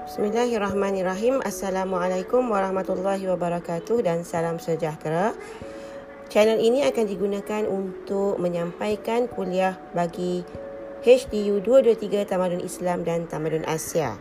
Bismillahirrahmanirrahim. Assalamualaikum warahmatullahi wabarakatuh dan salam sejahtera. Channel ini akan digunakan untuk menyampaikan kuliah bagi HDU 223 Tamadun Islam dan Tamadun Asia.